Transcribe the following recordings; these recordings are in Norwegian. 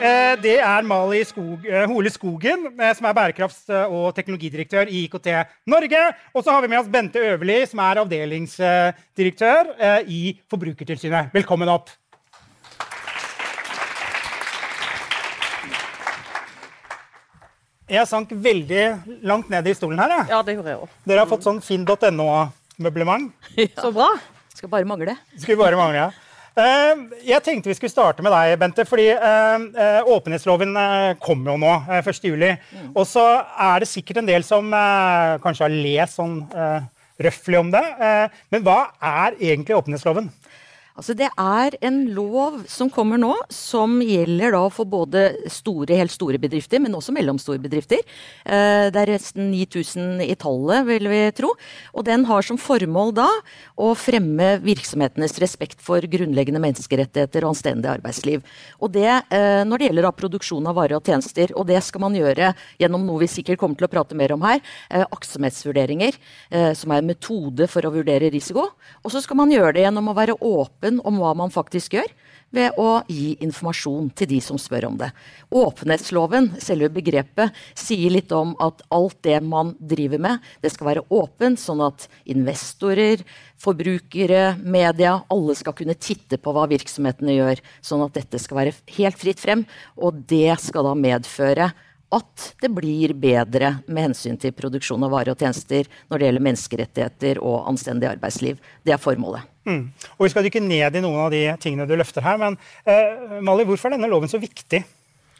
Eh, Det er Mali Skog, eh, Hole Skogen, eh, som er bærekrafts- og teknologidirektør i IKT Norge. Og så har vi med oss Bente Øverli, som er avdelingsdirektør i Forbrukertilsynet. Velkommen opp. Jeg sank veldig langt ned i stolen her. jeg. Ja, det gjorde jeg også. Dere har fått sånn finn.no-møblement. Så bra. Skal bare mangle. Skal bare mangle. Eh, jeg tenkte vi skulle starte med deg, Bente. fordi eh, eh, Åpenhetsloven eh, kommer jo nå, 1. juli, Og så er det sikkert en del som eh, kanskje har lest sånn eh, røftlig om det. Eh, men hva er egentlig åpenhetsloven? Altså Det er en lov som kommer nå, som gjelder da for både store, helt store bedrifter, men også mellomstore bedrifter. Eh, det er nesten 9000 i tallet, vil vi tro. Og den har som formål da å fremme virksomhetenes respekt for grunnleggende menneskerettigheter og anstendig arbeidsliv. Og det eh, når det gjelder da produksjon av varer og tjenester. Og det skal man gjøre gjennom noe vi sikkert kommer til å prate mer om her. Eh, aktsomhetsvurderinger, som er en metode for å vurdere risiko. Og så skal man gjøre det gjennom å være åpen om hva man faktisk gjør, ved å gi informasjon til de som spør om det. Åpenhetsloven, selve begrepet, sier litt om at alt det man driver med, det skal være åpent, sånn at investorer, forbrukere, media, alle skal kunne titte på hva virksomhetene gjør, sånn at dette skal være helt fritt frem. Og det skal da medføre at det blir bedre med hensyn til produksjon av varer og tjenester når det gjelder menneskerettigheter og anstendig arbeidsliv. Det er formålet. Mm. Og Vi skal dykke ned i noen av de tingene du løfter her. Men eh, Mali, hvorfor er denne loven så viktig?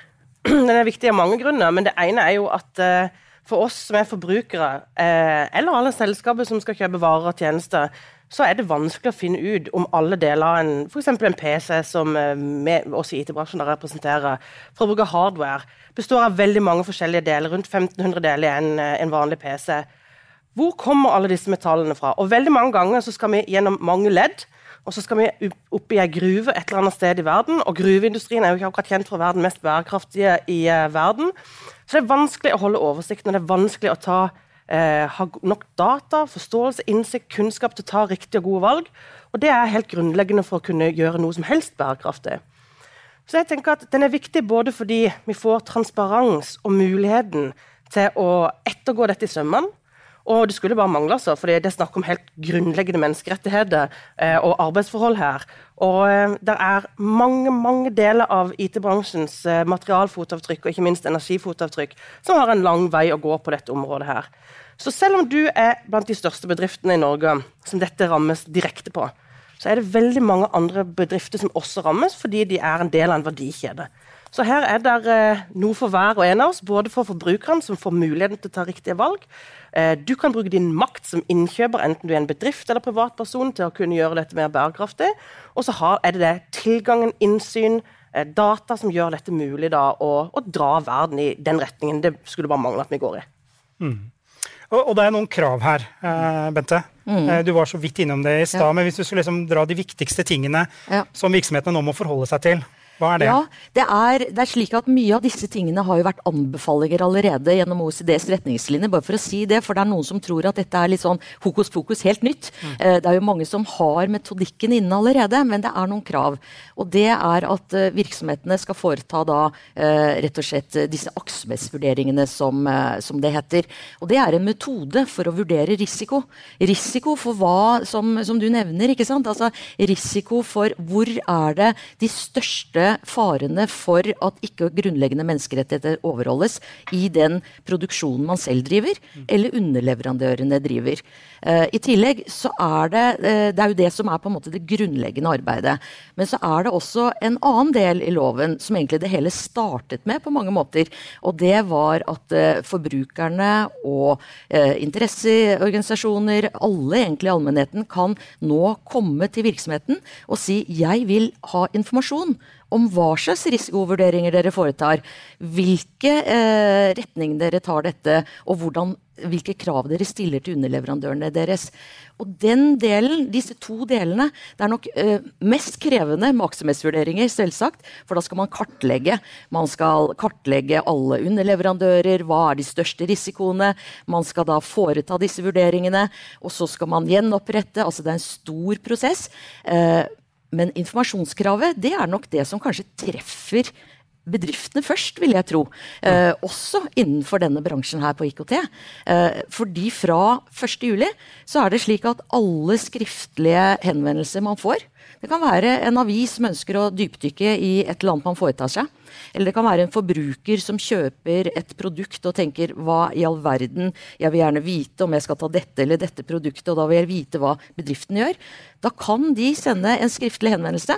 Den er viktig av mange grunner, men det ene er jo at eh, for oss som er forbrukere, eh, eller alle selskaper som skal kjøpe varer og tjenester, så er det vanskelig å finne ut om alle deler av en, f.eks. en PC som eh, vi, oss i IT-bransjen representerer, for å bruke hardware, består av veldig mange forskjellige deler, rundt 1500 deler i en, eh, en vanlig PC. Hvor kommer alle disse metallene fra? Og veldig mange ganger så skal vi gjennom mange ledd, og så skal vi opp i ei gruve et eller annet sted i verden. Og gruveindustrien er jo ikke akkurat kjent for å være den mest bærekraftige i eh, verden. Så det er vanskelig å holde oversikten, og det er vanskelig å ta, eh, ha nok data, forståelse, innsikt, kunnskap til å ta riktige og gode valg. Og det er helt grunnleggende for å kunne gjøre noe som helst bærekraftig. Så jeg tenker at Den er viktig både fordi vi får transparens og muligheten til å ettergå dette i sømmene. Og det skulle bare mangle, altså, for det er snakk om helt grunnleggende menneskerettigheter eh, og arbeidsforhold her. Og eh, det er mange mange deler av IT-bransjens eh, materialfotavtrykk og ikke minst energifotavtrykk som har en lang vei å gå på dette området her. Så selv om du er blant de største bedriftene i Norge som dette rammes direkte på, så er det veldig mange andre bedrifter som også rammes fordi de er en del av en verdikjede. Så her er det eh, noe for hver og en av oss, både for forbrukerne, som får muligheten til å ta riktige valg. Eh, du kan bruke din makt som innkjøper, enten du er en bedrift eller privatperson, til å kunne gjøre dette mer bærekraftig. Og så er det det tilgangen, innsyn, eh, data som gjør dette mulig da, å, å dra verden i den retningen. Det skulle bare mangle at vi går i. Og, og det er noen krav her, eh, Bente. Eh, du var så vidt innom det i stad. Ja. Men hvis du skulle liksom dra de viktigste tingene Ja. som virksomhetene nå må forholde seg til, hva er det? Ja, det er, det er slik at Mye av disse tingene har jo vært anbefalinger allerede gjennom OECDs retningslinjer. bare for å si det, for det er Noen som tror at dette er litt sånn hokus pokus, helt nytt. Eh, det er jo mange som har metodikken inne allerede, men det er noen krav. Og det er at eh, virksomhetene skal foreta da eh, rett og slett disse aktsomhetsvurderingene, som, som det heter. Og det er en metode for å vurdere risiko. Risiko for hva, som, som du nevner, ikke sant? Altså risiko for hvor er det de største farene for at ikke grunnleggende menneskerettigheter overholdes i den produksjonen man selv driver, eller underleverandørene driver. Eh, I tillegg så er det eh, Det er jo det som er på en måte det grunnleggende arbeidet. Men så er det også en annen del i loven som egentlig det hele startet med på mange måter. Og det var at eh, forbrukerne og interesseorganisasjoner, alle egentlig i allmennheten, kan nå komme til virksomheten og si 'jeg vil ha informasjon' om hva slags risikovurderinger dere foretar, hvilke eh, retning dere tar dette, og hvordan, hvilke krav dere stiller til underleverandørene deres. Og den delen, disse to delene, det er nok eh, mest krevende med aktsomhetsvurderinger, selvsagt. For da skal man kartlegge. Man skal kartlegge alle underleverandører. Hva er de største risikoene? Man skal da foreta disse vurderingene. Og så skal man gjenopprette. Altså det er en stor prosess. Eh, men informasjonskravet det er nok det som kanskje treffer bedriftene først, vil jeg tro. Eh, også innenfor denne bransjen her på IKT. Eh, fordi fra 1.7 så er det slik at alle skriftlige henvendelser man får Det kan være en avis som ønsker å dypdykke i et eller annet man foretar seg. Eller det kan være en forbruker som kjøper et produkt og tenker hva i all verden, jeg vil gjerne vite om jeg skal ta dette eller dette produktet, og da vil jeg vite hva bedriften gjør. Da kan de sende en skriftlig henvendelse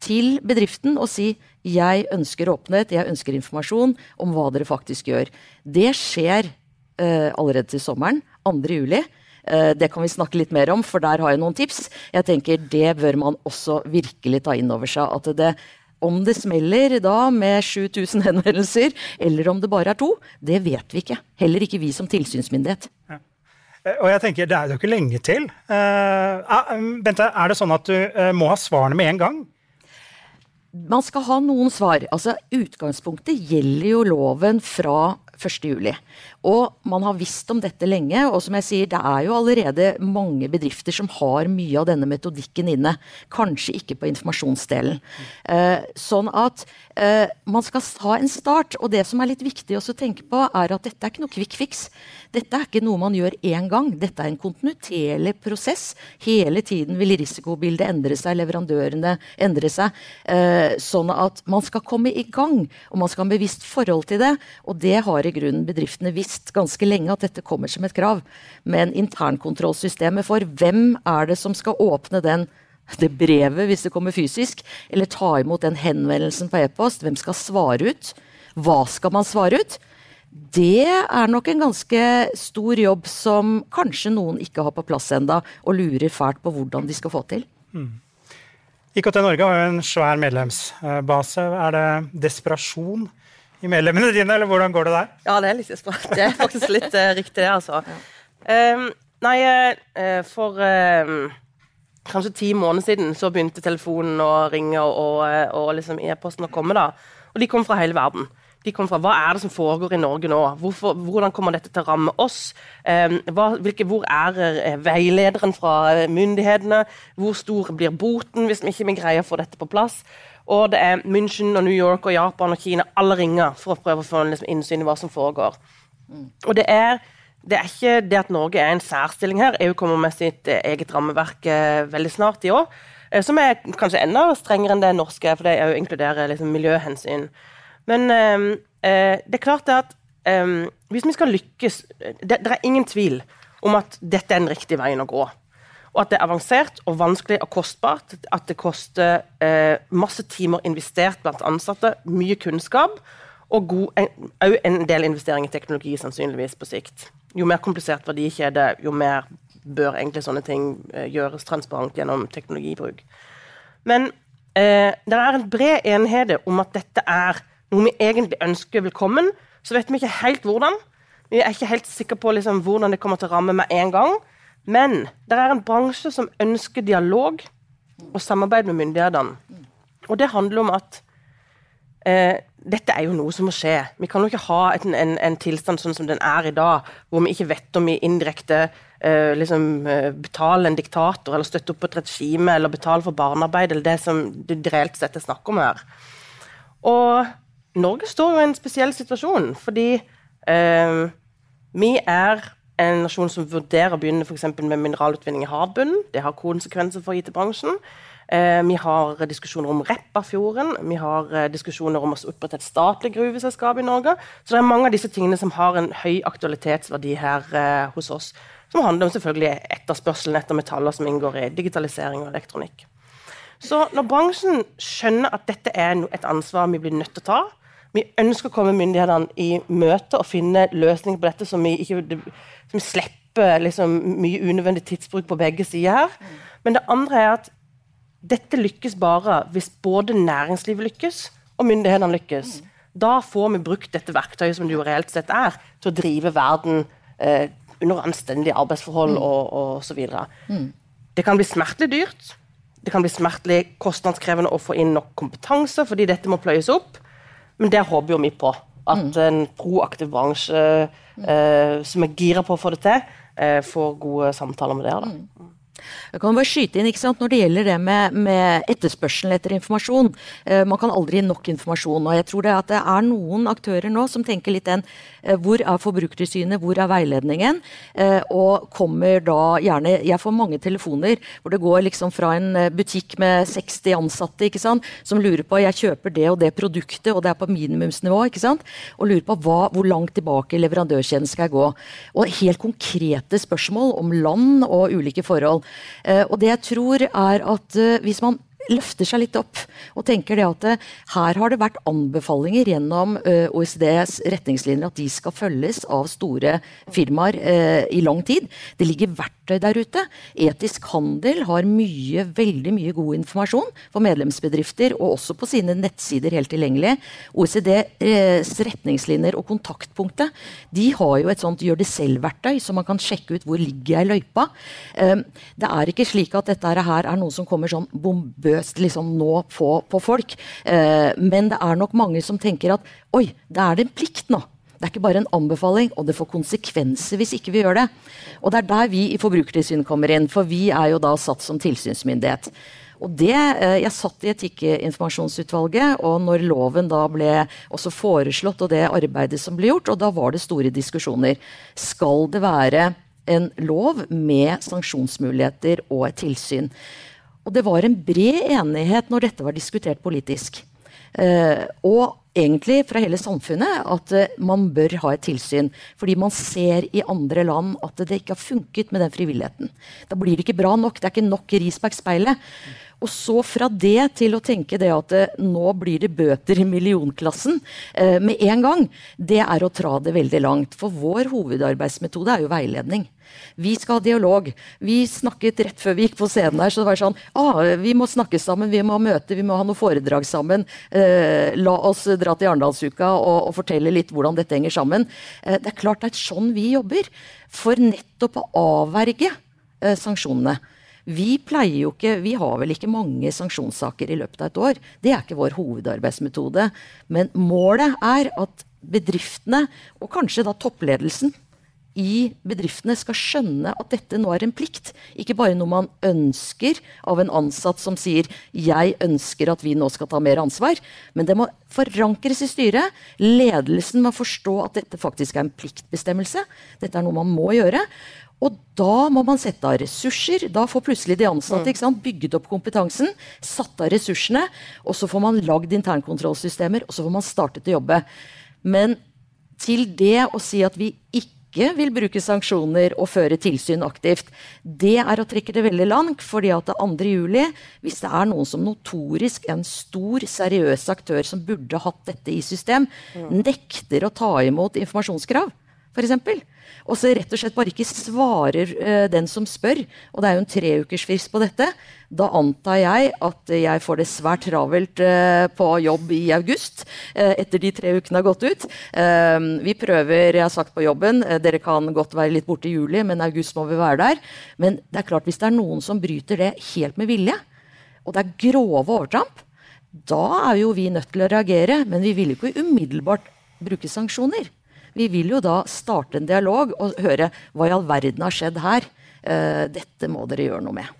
til bedriften og si jeg ønsker åpenhet, jeg ønsker informasjon om hva dere faktisk gjør. Det skjer uh, allerede til sommeren. 2. juli. Uh, det kan vi snakke litt mer om, for der har jeg noen tips. Jeg tenker Det bør man også virkelig ta inn over seg. At det, om det smeller da med 7000 henvendelser, eller om det bare er to, det vet vi ikke. Heller ikke vi som tilsynsmyndighet. Ja. Og jeg tenker, Det er jo ikke lenge til. Uh, Bente, er det sånn at du må ha svarene med en gang? Man skal ha noen svar. Altså, Utgangspunktet gjelder jo loven fra 1.7. Og man har visst om dette lenge. Og som jeg sier, det er jo allerede mange bedrifter som har mye av denne metodikken inne. Kanskje ikke på informasjonsdelen. Eh, sånn at eh, man skal ha en start. Og det som er litt viktig å tenke på, er at dette er ikke noe quick fix. Dette er ikke noe man gjør én gang. Dette er en kontinuerlig prosess. Hele tiden vil risikobildet endre seg, leverandørene endre seg. Eh, sånn at man skal komme i gang, og man skal ha en bevisst forhold til det. Og det har i grunnen bedriftene visst visst ganske lenge at dette kommer som et krav. Men internkontrollsystemet for hvem er det som skal åpne den, det brevet hvis det kommer fysisk, eller ta imot den henvendelsen på e-post, hvem skal svare ut? Hva skal man svare ut? Det er nok en ganske stor jobb som kanskje noen ikke har på plass enda, og lurer fælt på hvordan de skal få til. Mm. IKT Norge har jo en svær medlemsbase. Er det desperasjon i medlemmene dine, eller hvordan går det der? Ja, det er, litt, det er faktisk litt uh, riktig, det, altså. Ja. Um, nei, uh, for um, kanskje ti måneder siden så begynte telefonen å ringe og, og, og liksom e-posten å komme. da. Og de kom fra hele verden. De kom fra Hva er det som foregår i Norge nå? Hvorfor, hvordan kommer dette til å ramme oss? Um, hva, hvilke, hvor er veilederen fra myndighetene? Hvor stor blir boten hvis vi ikke greier å få dette på plass? Og det er München og New York og Japan og Kina. Alle ringer for å prøve å få liksom, innsyn i hva som foregår. Mm. Og det er, det er, ikke det at Norge er en særstilling her. EU kommer med sitt eh, eget rammeverk eh, veldig snart i år. Eh, som er kanskje enda strengere enn det norske, for det jo inkluderer liksom, miljøhensyn. Men eh, det er klart at ehm, hvis vi skal lykkes det, det er ingen tvil om at dette er den riktige veien å gå. Og at det er avansert og vanskelig og kostbart. At det koster eh, masse timer investert blant ansatte, mye kunnskap, og òg en, del investering i teknologi, sannsynligvis, på sikt. Jo mer komplisert verdikjede, jo mer bør egentlig sånne ting eh, gjøres transparent gjennom teknologibruk. Men eh, det er en bred enighet om at dette er noe vi egentlig ønsker velkommen. Så vet vi ikke helt hvordan. Vi er ikke helt sikre på liksom, hvordan det kommer til å ramme med en gang. Men det er en bransje som ønsker dialog og samarbeid med myndighetene. Og det handler om at eh, dette er jo noe som må skje. Vi kan jo ikke ha et, en, en, tilstand sånn som den er i dag, hvor vi ikke vet om vi indirekte eh, liksom, eh, betaler en diktator, eller støtter opp et regime, eller betaler for barnearbeid, eller det som det reelt sett er snakk om her. Og Norge står jo i en spesiell situasjon, fordi eh, vi er en nasjon som vurderer å begynne for med mineralutvinning i havbunnen. Det har konsekvenser for IT-bransjen. Eh, vi har diskusjoner om Repparfjorden. Vi har eh, diskusjoner om å opprette et statlig gruveselskap i Norge. Så det er mange av disse tingene som har en høy aktualitetsverdi her eh, hos oss. Som handler om selvfølgelig etterspørselen etter metaller som inngår i digitalisering og elektronikk. Så når bransjen skjønner at dette er et ansvar vi blir nødt til å ta, vi ønsker å komme myndighetene i møte og finne løsninger på dette som vi, ikke, som slipper liksom, mye unødvendig tidsbruk på begge sider her. Men det andre er at dette lykkes bare hvis både næringslivet lykkes og myndighetene lykkes. Da får vi brukt dette verktøyet som det jo reelt sett er, til å drive verden eh, under anstendige arbeidsforhold mm. og, og så videre. Mm. Det kan bli smertelig dyrt. Det kan bli smertelig kostnadskrevende å få inn nok kompetanse, fordi dette må pløyes opp. Men det håper jo vi på. At mm. en proaktiv bransje eh, som er gira på å få det til, eh, får gode samtaler med dere. Da. Jeg kan bare skyte inn ikke sant, Når det gjelder det med, med etterspørselen etter informasjon eh, Man kan aldri gi nok informasjon. og jeg tror det, at det er noen aktører nå som tenker litt den eh, Hvor er Forbrukertilsynet, hvor er veiledningen? Eh, og kommer da gjerne Jeg får mange telefoner hvor det går liksom fra en eh, butikk med 60 ansatte ikke sant, som lurer på jeg kjøper det og det produktet, og det er på minimumsnivå. ikke sant, Og lurer på hva, hvor langt tilbake leverandørkjeden skal jeg gå. Og helt konkrete spørsmål om land og ulike forhold. Eh, og det jeg tror er at eh, hvis man løfter seg litt opp og tenker det at eh, her har det vært anbefalinger gjennom uh, OECDs retningslinjer at de skal følges av store firmaer uh, i lang tid. Det ligger verktøy der ute. Etisk handel har mye, veldig mye god informasjon for medlemsbedrifter, og også på sine nettsider helt tilgjengelig. OECDs retningslinjer og kontaktpunktet de har jo et sånt gjør det selv-verktøy, så man kan sjekke ut hvor ligger jeg i løypa. Det er ikke slik at dette her er noe som kommer sånn bombøst løst liksom nå på, på folk. Eh, men det er nok mange som tenker at oi, da er det en plikt nå. Det er ikke bare en anbefaling, og det får konsekvenser hvis ikke vi gjør det. Og det er der vi i Forbrukertilsynet kommer inn, for vi er jo da satt som tilsynsmyndighet. Og det, eh, Jeg satt i Etikkinformasjonsutvalget, og når loven da ble også foreslått, og det arbeidet som ble gjort, og da var det store diskusjoner. Skal det være en lov med sanksjonsmuligheter og et tilsyn? Og det var en bred enighet når dette var diskutert politisk. Eh, og egentlig fra hele samfunnet at eh, man bør ha et tilsyn. Fordi man ser i andre land at det ikke har funket med den frivilligheten. Da blir det ikke bra nok. Det er ikke nok ris bak speilet. Og så fra det til å tenke det at eh, nå blir det bøter i millionklassen uh, med en gang, det er å tra det veldig langt. For vår hovedarbeidsmetode er jo veiledning. Vi skal ha dialog. Vi snakket rett før vi gikk på scenen her, så det var sånn ah, Vi må snakke sammen, vi må ha møte, vi må ha noe foredrag sammen. Eh, la oss dra til Arendalsuka og, og, fortelle litt hvordan dette henger sammen. Eh, det er klart det er sånn vi jobber. For nettopp å avverge eh, sanksjonene. Vi pleier jo ikke, vi har vel ikke mange sanksjonssaker i løpet av et år. Det er ikke vår hovedarbeidsmetode. Men målet er at bedriftene, og kanskje da toppledelsen, i bedriftene skal skjønne at dette nå er en plikt. Ikke bare noe man ønsker av en ansatt som sier 'jeg ønsker at vi nå skal ta mer ansvar', men det må forankres i styret. Ledelsen må forstå at dette faktisk er en pliktbestemmelse. Dette er noe man må gjøre. Og da må man sette av ressurser. Da får plutselig de ansatte sant, bygget opp kompetansen, satt av ressursene, og så får man lagd internkontrollsystemer, og så får man startet å jobbe. Men til det å si at vi ikke ikke vil bruke sanksjoner og føre tilsyn aktivt, det er å trekke det veldig langt. fordi at det 2. juli, hvis det er noen som notorisk en stor, seriøs aktør som burde hatt dette i system, nekter å ta imot informasjonskrav, f.eks., og så rett og slett bare ikke svarer uh, den som spør, og det er jo en treukersfrist på dette, da antar jeg at jeg får det svært travelt uh, på jobb i august, uh, etter de tre ukene har gått ut. vi prøver, jeg har sagt på jobben, dere kan godt være litt borte i juli, men august må vi være der. Men det er klart, hvis det er noen som bryter det helt med vilje, og det er grove overtramp, da er jo vi nødt til å reagere. Men vi vil ikke umiddelbart bruke sanksjoner. Vi vil jo da starte en dialog og høre hva i all verden har skjedd her. Uh, dette må dere gjøre noe med.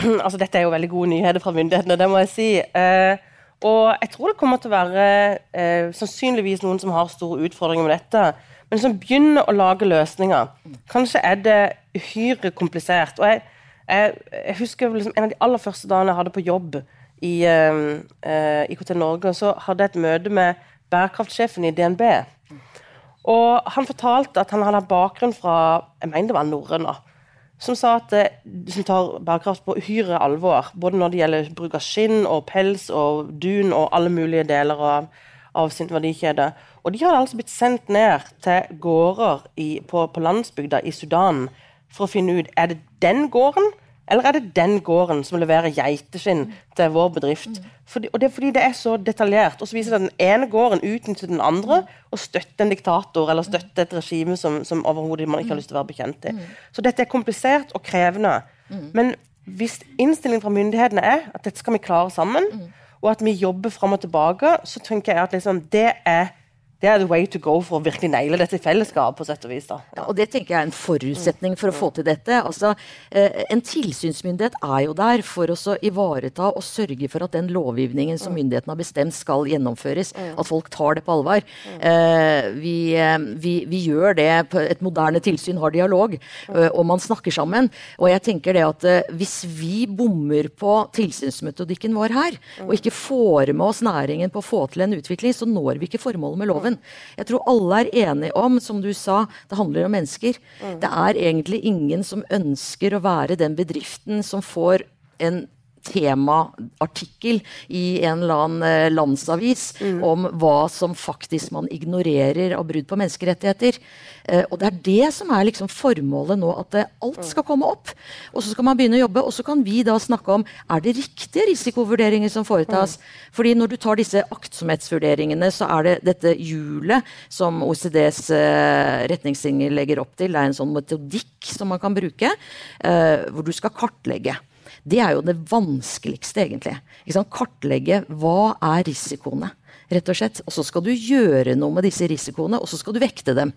Altså, dette er jo veldig gode nyheter fra myndighetene, det må jeg si. Uh, og jeg tror det kommer til å være uh, sannsynligvis noen som har store utfordringer med dette, men som begynner å lage løsninger. Kanskje er det uhyre komplisert. Og jeg, jeg, jeg husker liksom en av de aller første dagene jeg hadde på jobb i IKT Norge, så hadde jeg et møte med bærekraftsjefen i DNB. Og han fortalte at han hadde bakgrunn fra jeg mener det var norrøna, som sa at eh, som tar bærekraft på uhyre alvor. Både når det gjelder bruk av skinn og pels og dun og alle mulige deler av, av sin verdikjede. Og de hadde altså blitt sendt ned til gårder i, på, på landsbygda i Sudan for å finne ut er det den gården Eller er det den gården som leverer geiteskinn til vår bedrift? Fordi, og det er fordi det er så detaljert. Og så viser det at den ene gården utnytter den andre og støtter en diktator eller støtter et regime som, som overhodet man ikke har lyst til å være bekjent i. Så dette er komplisert og krevende. Men hvis innstillingen fra myndighetene er at dette skal vi klare sammen, og at vi jobber fram og tilbake, så tenker jeg at liksom, det er det er the way to go for å virkelig naile dette i fellesskap. på sett og vis. da. Ja, og Det tenker jeg er en forutsetning for å få til dette. Altså, eh, En tilsynsmyndighet er jo der for å ivareta og sørge for at den lovgivningen som myndighetene har bestemt, skal gjennomføres. At folk tar det på alvor. Eh, vi, eh, vi, vi, gjør det Et moderne tilsyn har dialog, og man snakker sammen. Og jeg tenker det at hvis vi bommer på tilsynsmetodikken vår her, og ikke får med oss næringen på å få til en utvikling, så når vi ikke formålet med loven. Jeg tror alle er enige om, som du sa, det handler om mennesker. Det er egentlig ingen som ønsker å være den bedriften som får en temaartikkel i en eller annen eh, landsavis mm. om hva som faktisk man ignorerer av brudd på menneskerettigheter. Eh, og det er det som er liksom formålet nå, at det, alt skal komme opp. Og så skal man begynne å jobbe, og så kan vi da snakke om er det riktige risikovurderinger som foretas. Mm. Fordi når du tar disse aktsomhetsvurderingene, så er det dette hjulet som OECDs eh, retningslinjer legger opp til. Det er en sånn metodikk som man kan bruke, eh, hvor du skal kartlegge. Det er jo det vanskeligste, egentlig. Kartlegge hva er risikoene. rett Og slett. Og så skal du gjøre noe med disse risikoene, og så skal du vekte dem.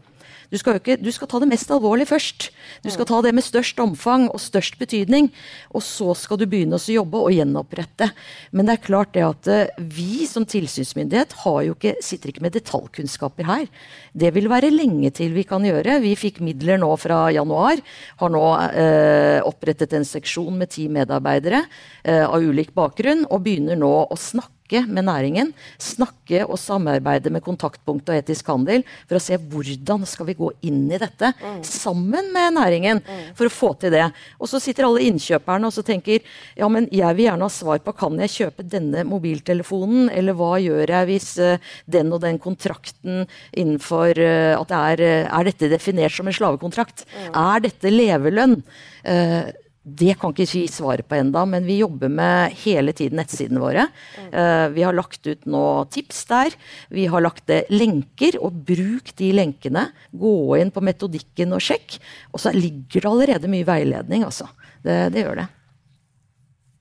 Du skal, ikke, du skal, ta det mest alvorlig først. Du skal ta det med størst omfang og størst betydning. Og så skal du begynne å jobbe og gjenopprette. Men det er klart det at eh, vi som tilsynsmyndighet jo ikke, sitter ikke med detaljkunnskaper her. Det vil være lenge til vi kan gjøre. Vi fikk midler nå fra januar. Har nå eh, opprettet en seksjon med ti medarbeidere eh, av ulik bakgrunn, og begynner nå å snakke snakke med næringen. Snakke og samarbeide med Kontaktpunkt og Etisk handel for å se hvordan skal vi gå inn i dette mm. sammen med næringen mm. for å få til det. Og så sitter alle innkjøperne og så tenker ja, men jeg vil gjerne ha svar på kan jeg kjøpe denne mobiltelefonen, eller hva gjør jeg hvis uh, den og den kontrakten innenfor uh, at det er, uh, er dette definert som en slavekontrakt? Mm. Er dette levelønn? Uh, det kan ikke vi svaret på enda, men vi jobber med hele tiden nettsidene våre. Uh, vi har lagt ut nå tips der. Vi har lagt det lenker, og bruk de lenkene. Gå inn på metodikken og sjekk. Og så ligger det allerede mye veiledning, altså. Det, det gjør det.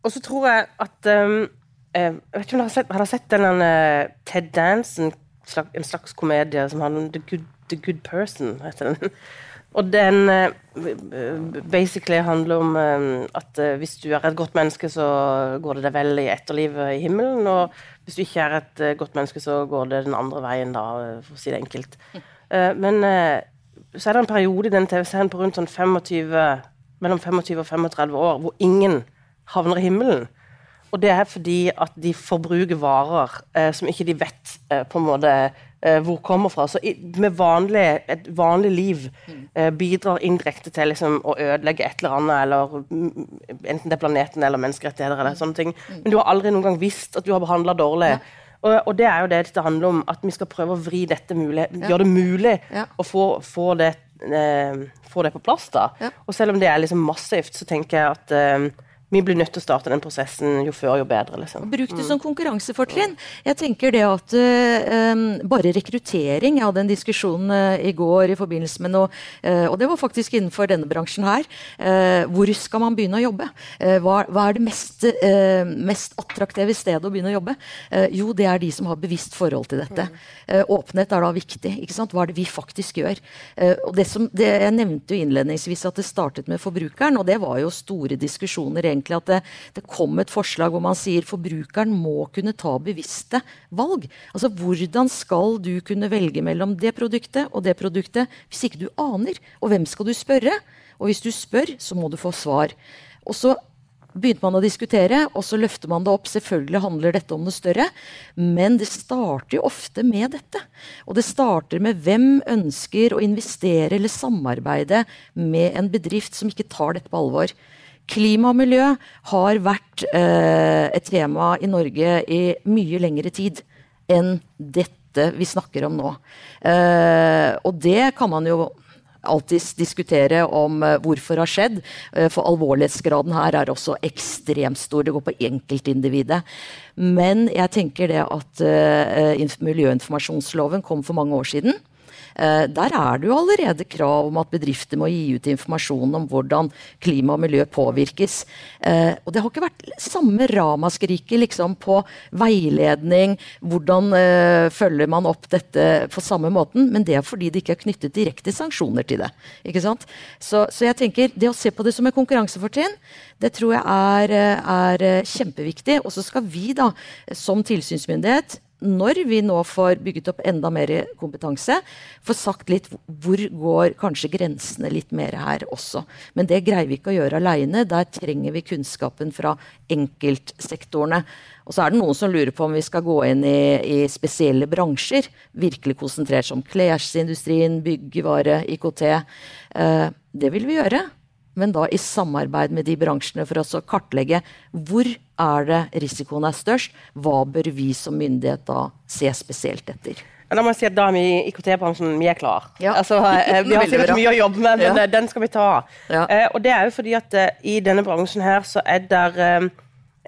Og så tror jeg at um, Jeg vet ikke om dere har sett, har sett Ted Dance, en slags, en slags komedie som handler om The Good, The Good Person? heter den. Og den uh, basically handler om uh, at uh, hvis du er et godt menneske, så går det deg vel i etterlivet i himmelen. Og hvis du ikke er et godt menneske, så går det den andre veien, da, for å si det enkelt. men så er det en periode i den TV-serien på rundt sånn 25, mellom 25 og 35 år hvor ingen havner i himmelen. Og det er fordi at de forbruker varer som ikke de vet på en måte eh, hvor kommer fra. Så med vanlig, et vanlig liv eh, bidrar indirekte til liksom, å ødelegge et eller annet, eller mm, enten det er planeten eller menneskerettigheter. eller sånne ting. Men du har aldri noen gang visst at du har behandla dårlig. Ja. Og, og, det er jo det dette handler om, at vi skal prøve å vri dette mulig, ja. gjøre det mulig ja. å få, få, det, eh, få, det, på plass. da. Og selv om det er liksom massivt, så tenker jeg at eh, vi blir nødt til å starte den prosessen jo før, jo bedre. Liksom. Bruk det som konkurransefortrinn. Jeg tenker det at uh, bare rekruttering Jeg hadde en diskusjon uh, i går i forbindelse med noe, uh, og det var faktisk innenfor denne bransjen her. hvor skal man begynne å jobbe? Hva, hva, er det mest, mest, attraktive stedet å begynne å jobbe? jo, det er de som har bevisst forhold til dette. åpenhet er da viktig. ikke sant? Hva er det vi faktisk gjør? og det som, det, Jeg nevnte jo innledningsvis at det startet med forbrukeren, og det var jo store diskusjoner egentlig egentlig at det, det, kom et forslag hvor man sier forbrukeren må kunne ta bevisste valg. Altså Hvordan skal du kunne velge mellom det produktet og det produktet hvis ikke du aner? Og hvem skal du spørre? Og hvis du spør, så må du få svar. Og så begynte man å diskutere, og så løfter man det opp. Selvfølgelig handler dette om noe større, men det starter jo ofte med dette. Og det starter med hvem ønsker å investere eller samarbeide med en bedrift som ikke tar dette på alvor. Klima og miljø har vært eh, et tema i Norge i mye lengre tid enn dette vi snakker om nå. Eh, og det kan man jo alltids diskutere om uh, hvorfor det har skjedd, uh, for alvorlighetsgraden her er også ekstremt stor. Det går på enkeltindividet. Men jeg tenker det at uh, miljøinformasjonsloven kom for mange år siden. Eh, der er det jo allerede krav om at bedrifter må gi ut informasjon om hvordan klima og miljø påvirkes. Eh, og det har ikke vært samme ramaskriket liksom, på veiledning, hvordan uh, følger man opp dette på samme måten, men det er fordi det ikke er knyttet direkte sanksjoner til det. ikke sant? Så, så jeg tenker, det å se på det som et konkurransefortrinn, det tror jeg er, er kjempeviktig. Og så skal vi da, som tilsynsmyndighet, når vi nå får bygget opp enda mer kompetanse, få sagt litt hvor går kanskje grensene litt mer her også. Men det greier vi ikke å gjøre aleine. Der trenger vi kunnskapen fra enkeltsektorene. Og så er det noen som lurer på om vi skal gå inn i, i spesielle bransjer. Virkelig konsentrert som klesindustrien, byggevare, IKT. Eh, det vil vi gjøre men da i samarbeid med de bransjene for å kartlegge hvor er det risikoen er størst. Hva bør vi som myndighet da se spesielt etter? Da må jeg si at da er vi i IKT-bransjen vi er klar. Ja. Altså, eh, vi har sikkert mye å jobbe med, men ja. den skal vi ta. Ja. Eh, og det er jo fordi at eh, i denne bransjen her så er det eh,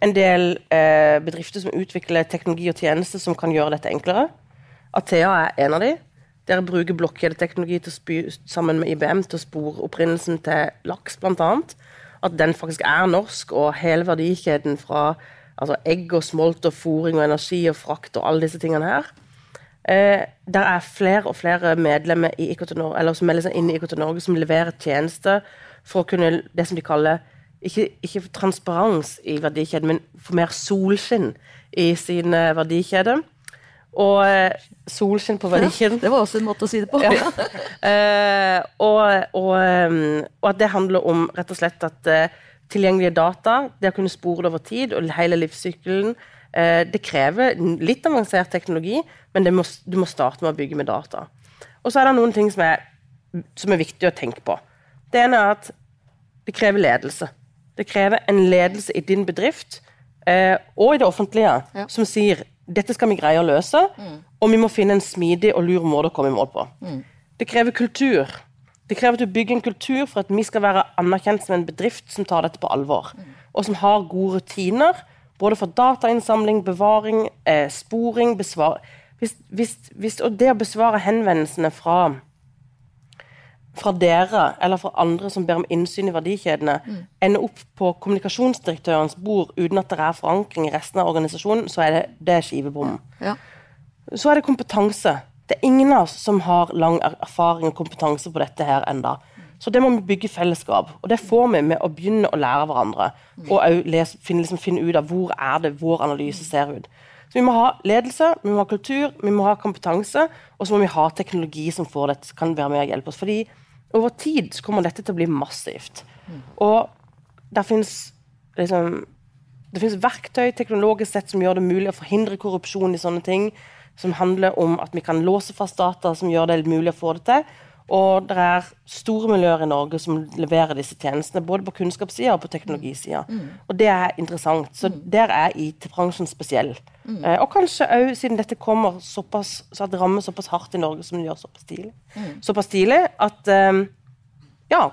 en del eh, bedrifter som utvikler teknologi og tjenester som kan gjøre dette enklere. Athea er en av dem. Dere bruker blokkjedeteknologi sammen med IBM til å spore opprinnelsen til laks, bl.a. At den faktisk er norsk, og hele verdikjeden fra altså egg og smolt og fòring og energi og frakt og alle disse tingene her. Eh, der er flere og flere medlemmer i IKT Norge, eller som melder seg inn i IKT Norge, som leverer tjenester for å kunne det som de kaller ikke, ikke transparens i verdikjeden, men for mer solskinn i sine verdikjede. Og eh, solskinn på verdikjeden. Ja, det var også en måte å si det på. Ja. uh, og, og, um, og, at det handler om rett og slett at uh, tilgjengelige data, det å kunne spore det over tid og hele livssykkelen, uh, det krever litt avansert teknologi, men må, du må starte med å bygge med data. Og så er det noen ting som er, som er viktig å tenke på. Det ene er at det krever ledelse. Det krever en ledelse i din bedrift og i det offentlige ja. som sier dette skal vi greie å løse, mm. og vi må finne en smidig og lur måte å komme i mål på. Mm. Det krever kultur. Det krever at du bygger en kultur for at vi skal være anerkjent som en bedrift som tar dette på alvor, mm. og som har gode rutiner både for datainnsamling, bevaring, eh, sporing besvar hvis, hvis, hvis, Og det å besvare henvendelsene fra fra dere eller fra andre som ber om innsyn i verdikjedene, mm. ender opp på kommunikasjonsdirektørens bord uten at det er forankring i resten av organisasjonen, så er det, det er skivebom. Ja. Så er det kompetanse. Det er ingen av oss som har lang erfaring og kompetanse på dette her enda. Så det må vi bygge fellesskap. Og det får vi med å begynne å lære hverandre. Mm. Og finne, liksom, finne, ut av hvor er det vår analyse ser ut. Så Vi må ha ledelse, vi må ha kultur, vi må ha kompetanse, og så må vi ha teknologi som får dette, kan være med å hjelpe oss. Fordi over tid så kommer dette til å bli massivt. Og det fins liksom, det finnes verktøy teknologisk sett som gjør det mulig å forhindre korrupsjon i sånne ting. Som handler om at vi kan låse fast data som gjør det mulig å få det til. Og det er store miljøer i Norge som leverer disse tjenestene, både på kunnskapssida og på teknologisida. Mm. Og det er interessant. Så mm. der er IT-bransjen spesiell. Mm. Eh, og kanskje òg, siden dette kommer såpass, så det rammer såpass hardt i Norge som det gjør såpass tidlig, mm. såpass tidlig at eh, ja,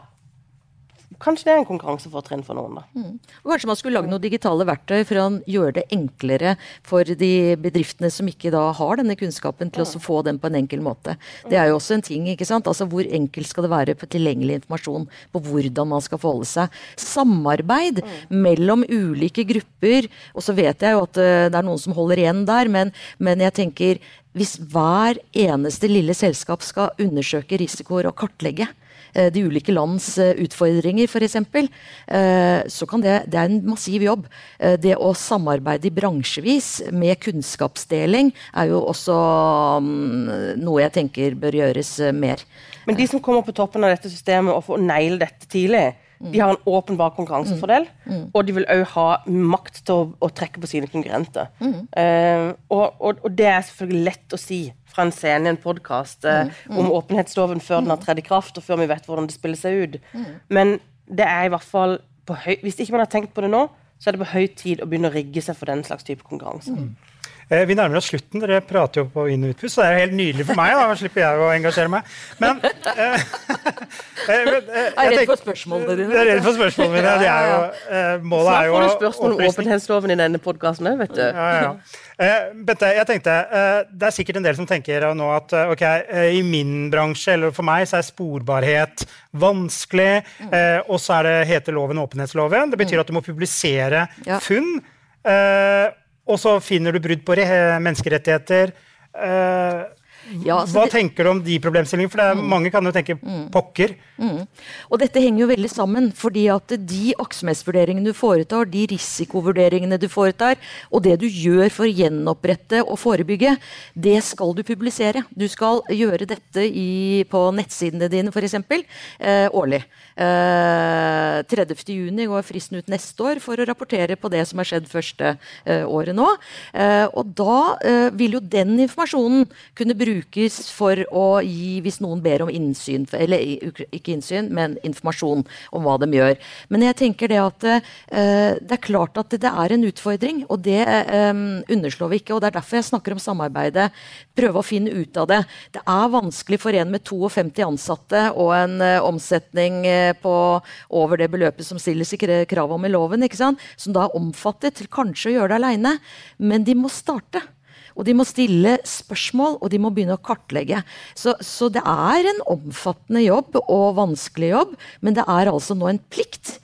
Kanskje det er en konkurransefortrinn for noen. da. Mm. Kanskje man skulle lage noen digitale verktøy for å gjøre det enklere for de bedriftene som ikke da har denne kunnskapen, til å få den på en enkel måte. Det er jo også en ting. ikke sant? Altså Hvor enkelt skal det være på tilgjengelig informasjon på hvordan man skal forholde seg? Samarbeid mellom ulike grupper. Og så vet jeg jo at eh, det er noen som holder igjen der, men, men jeg tenker hvis hver eneste lille selskap skal undersøke risikoer og kartlegge, de ulike lands eh, utfordringer, f.eks., eh, så kan det Det er en massiv jobb. Det å samarbeide bransjevis med kunnskapsdeling er jo også mm, noe jeg tenker bør gjøres mer. Men de som kommer på toppen av dette systemet og får naile dette tidlig, de har en åpenbar konkurransefordel, mm. Mm. og de vil òg ha makt til å, å, trekke på sine konkurrenter. Mm. Uh, og, og, og, det er selvfølgelig lett å si fra en scene i en podkast uh, mm. mm. om åpenhetsloven før den har tredd i kraft, og før vi vet hvordan det spiller seg ut. Mm. Men det er i hvert fall høy, hvis ikke man har tenkt på det nå, så er det på høy tid å begynne å rigge seg for den slags type konkurranse. Mm. Eh, vi nærmer oss slutten. Dere prater jo på inn- og utpust, så det er helt nydelig for meg. Da slipper jeg å engasjere meg. Men eh, eh, men, eh, Jeg er redd for spørsmålene dine. Jeg er redd for spørsmålene mine. Det er jo, eh, målet er jo får du spørsmål om åpenhetsloven i denne podkasten òg, vet du. Ja, ja. Eh, Bente, jeg tenkte, eh, Det er sikkert en del som tenker nå at ok, i min bransje eller for meg så er sporbarhet vanskelig. eh, og så er det heter loven åpenhetsloven. Det betyr at du må publisere funn. eh, og så finner du brudd på menneskerettigheter. Eh, Ja, så hva det- tenker du om de problemstillingene? For er, mange kan jo tenke pokker. Og dette henger jo veldig sammen, fordi at de aktsomhetsvurderingene du foretar, de risikovurderingene du foretar, og det du gjør for å gjenopprette og forebygge, det skal du publisere. Du skal gjøre dette i, på nettsidene dine, f.eks. Eh, årlig. Eh, 30.6 går fristen ut neste år for å rapportere på det som har skjedd første eh, året nå. Eh, og da eh, vil jo den informasjonen kunne brukes for å gi, hvis noen ber om innsyn, eller i- innsyn, men informasjon om hva de gjør. Men jeg tenker det at eh, det er klart at det er en utfordring, og det eh, underslår vi ikke. og Det er derfor jeg snakker om samarbeidet. Prøve å finne ut av det. Det er vanskelig for en med 52 ansatte og en eh, omsetning eh, på over det beløpet som stilles i krav om i loven, ikke sant? som da er omfattet til kanskje å gjøre det aleine. Men de må starte. Og de må stille spørsmål, og de må begynne å kartlegge. Så, så det er en omfattende jobb og vanskelig jobb, men det er altså nå en plikt.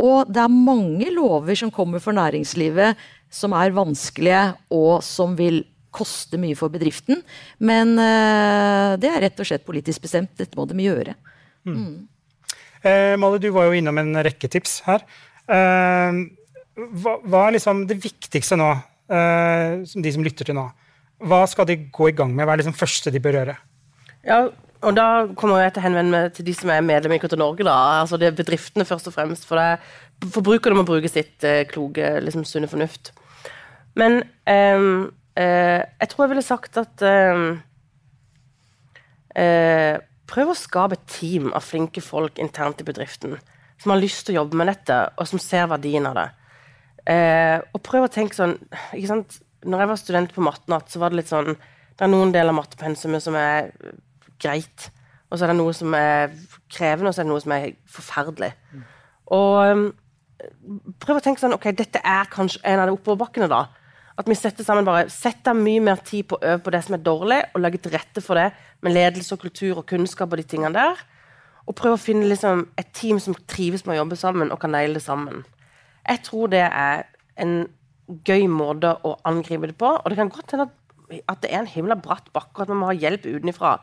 Og det er mange lover som kommer for næringslivet som er vanskelige, og som vil koste mye for bedriften. Men eh, det er rett og slett politisk bestemt. Dette må de gjøre. Eh, Molly, du var jo innom en rekke tips her. Eh, hva, hva er liksom det viktigste nå, som de som lytter til nå? Hva skal de gå i gang med? Hva er liksom første de bør gjøre? Ja, og da kommer jeg til å henvende meg til de som er medlem i Kultur Norge. da, altså det er Bedriftene først og fremst. For det er forbrukerne må bruke sitt eh, kloke, liksom sunne fornuft. Men eh, eh, jeg tror jeg ville sagt at ehm, eh, Prøv å skape et team av flinke folk internt i bedriften som har lyst til å jobbe med dette, og som ser verdien av det. Eh, og prøv å tenke sånn ikke sant? Når jeg var student på mattenatt, så var det litt sånn Det er noen deler av mattepensumet som er greit, og så er det noe som er krevende, og så er det noe som er forferdelig. Og um, prøv å tenke sånn Ok, dette er kanskje en av de oppoverbakkene, da. At vi setter sammen bare setter mye mer tid på å øve på det som er dårlig, og legge til rette for det med ledelse og kultur og kunnskap og de tingene der. Og prøve å finne liksom, et team som trives med å jobbe sammen og kan naile det sammen. Jeg tror det er en gøy måte å angripe det på. Og det kan godt hende at, at det er en himla bratt bakke, at man må ha hjelp utenfra.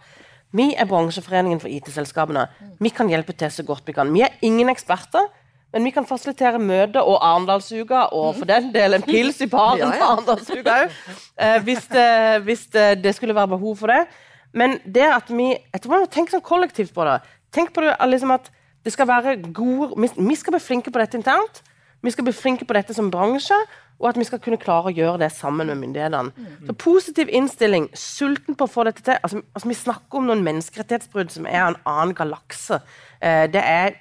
Vi er bransjeforeningen for IT-selskapene. Vi kan hjelpe til så godt vi kan. Vi er ingen eksperter, men vi kan fasilitere møter og Arendalsuka, og for den del en pils i baren Ja, på. Arendalsuka òg, eh, hvis, det, hvis det, det skulle være behov for det. Men det at vi jeg tror man må tenke sånn kollektivt på det. Tenk på det liksom at det skal være gode, vi, vi skal bli flinke på dette internt. Vi skal bli flinke på dette som bransje, og at vi skal kunne klare å gjøre det sammen med myndighetene. Så positiv innstilling, sulten på å få dette til. Altså, altså Vi snakker om noen menneskerettighetsbrudd som er av en annen galakse. Eh, det er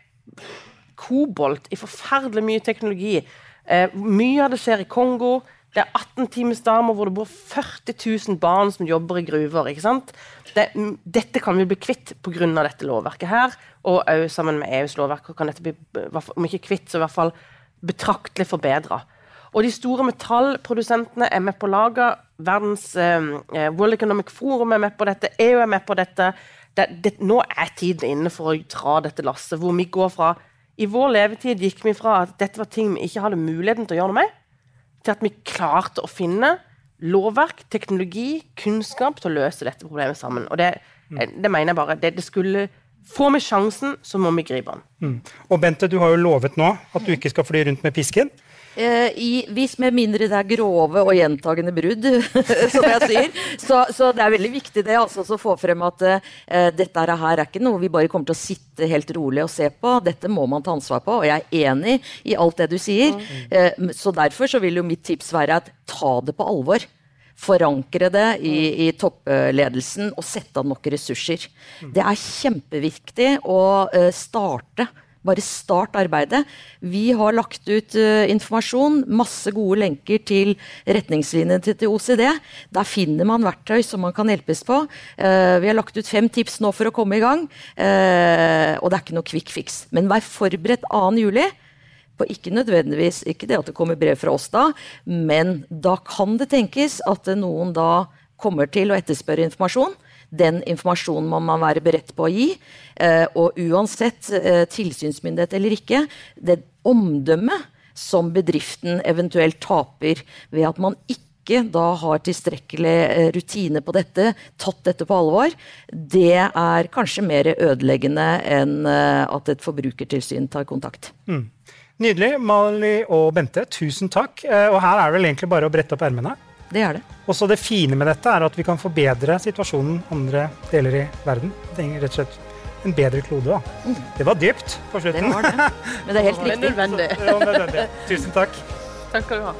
kobolt i forferdelig mye teknologi. Eh, mye av det skjer i Kongo. Det er 18 times damer hvor det bor 40 000 barn som jobber i gruver. ikke sant? Det, dette kan vi bli kvitt pga. dette lovverket her, og òg sammen med EUs lovverk kan dette bli, om ikke kvitt, så i hvert fall betraktelig forbedra. Og de store metallprodusentene er med på laget. Verdens eh, eh, World Economic Forum er med på dette. EU er med på dette. Det, det, nå er tiden inne for å dra dette lasset, hvor vi går fra I vår levetid gikk vi fra at dette var ting vi ikke hadde muligheten til å gjøre noe med, til at vi klarte å finne lovverk, teknologi, kunnskap til å løse dette problemet sammen. Og det, det mener jeg bare. Det, det skulle Får vi sjansen, så må vi gripe den. Mm. Og Bente, du har jo lovet nå at du ikke skal fly rundt med pisken. Eh, i, hvis med mindre det er grove og gjentagende brudd, som jeg sier. Så, så det er veldig viktig det altså, å få frem at eh, dette her er ikke noe vi bare kommer til å sitte helt rolig og se på. Dette må man ta ansvar på, og jeg er enig i alt det du sier. Eh, så derfor så vil jo mitt tips være at ta det på alvor. Forankre det i, i toppledelsen og sette av nok ressurser. Det er kjempeviktig å eh, starte Bare start arbeidet. Vi har lagt ut uh, informasjon, masse gode lenker til retningslinjene til, til, OCD. Der finner man verktøy som man kan hjelpes på. Uh, vi har lagt ut fem tips nå for å komme i gang, uh, og det er ikke noe quick fix. Men vær forberedt 2. juli. På ikke nødvendigvis ikke det at det kommer brev fra oss da, men da kan det tenkes at noen da kommer til å etterspørre informasjon. Den informasjonen må man være beredt på å gi. Eh, og uansett eh, tilsynsmyndighet eller ikke, det omdømmet som bedriften eventuelt taper ved at man ikke da har tilstrekkelig eh, rutine på dette, tatt dette på alvor, det er kanskje mer ødeleggende enn at et forbrukertilsyn tar kontakt. Mm. Nydelig. Mali og Bente, tusen takk. Og her er det vel egentlig bare å brette opp ermene? Det er det. Og så Det fine med dette er at vi kan forbedre situasjonen andre deler i verden. Det er rett og slett en bedre klode. da. Mm. Det var dypt på slutten. Det var det. Men det er helt riktig. Nødvendig. nødvendig. Tusen takk. Takk skal du ha.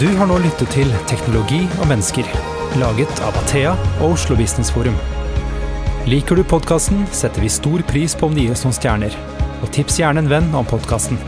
Du har nå lyttet til Teknologi og mennesker, laget av Athea og Oslo Business Forum. Liker du podkasten, setter vi stor pris på om du gir oss noen stjerner. Og tips gjerne en venn om podkasten.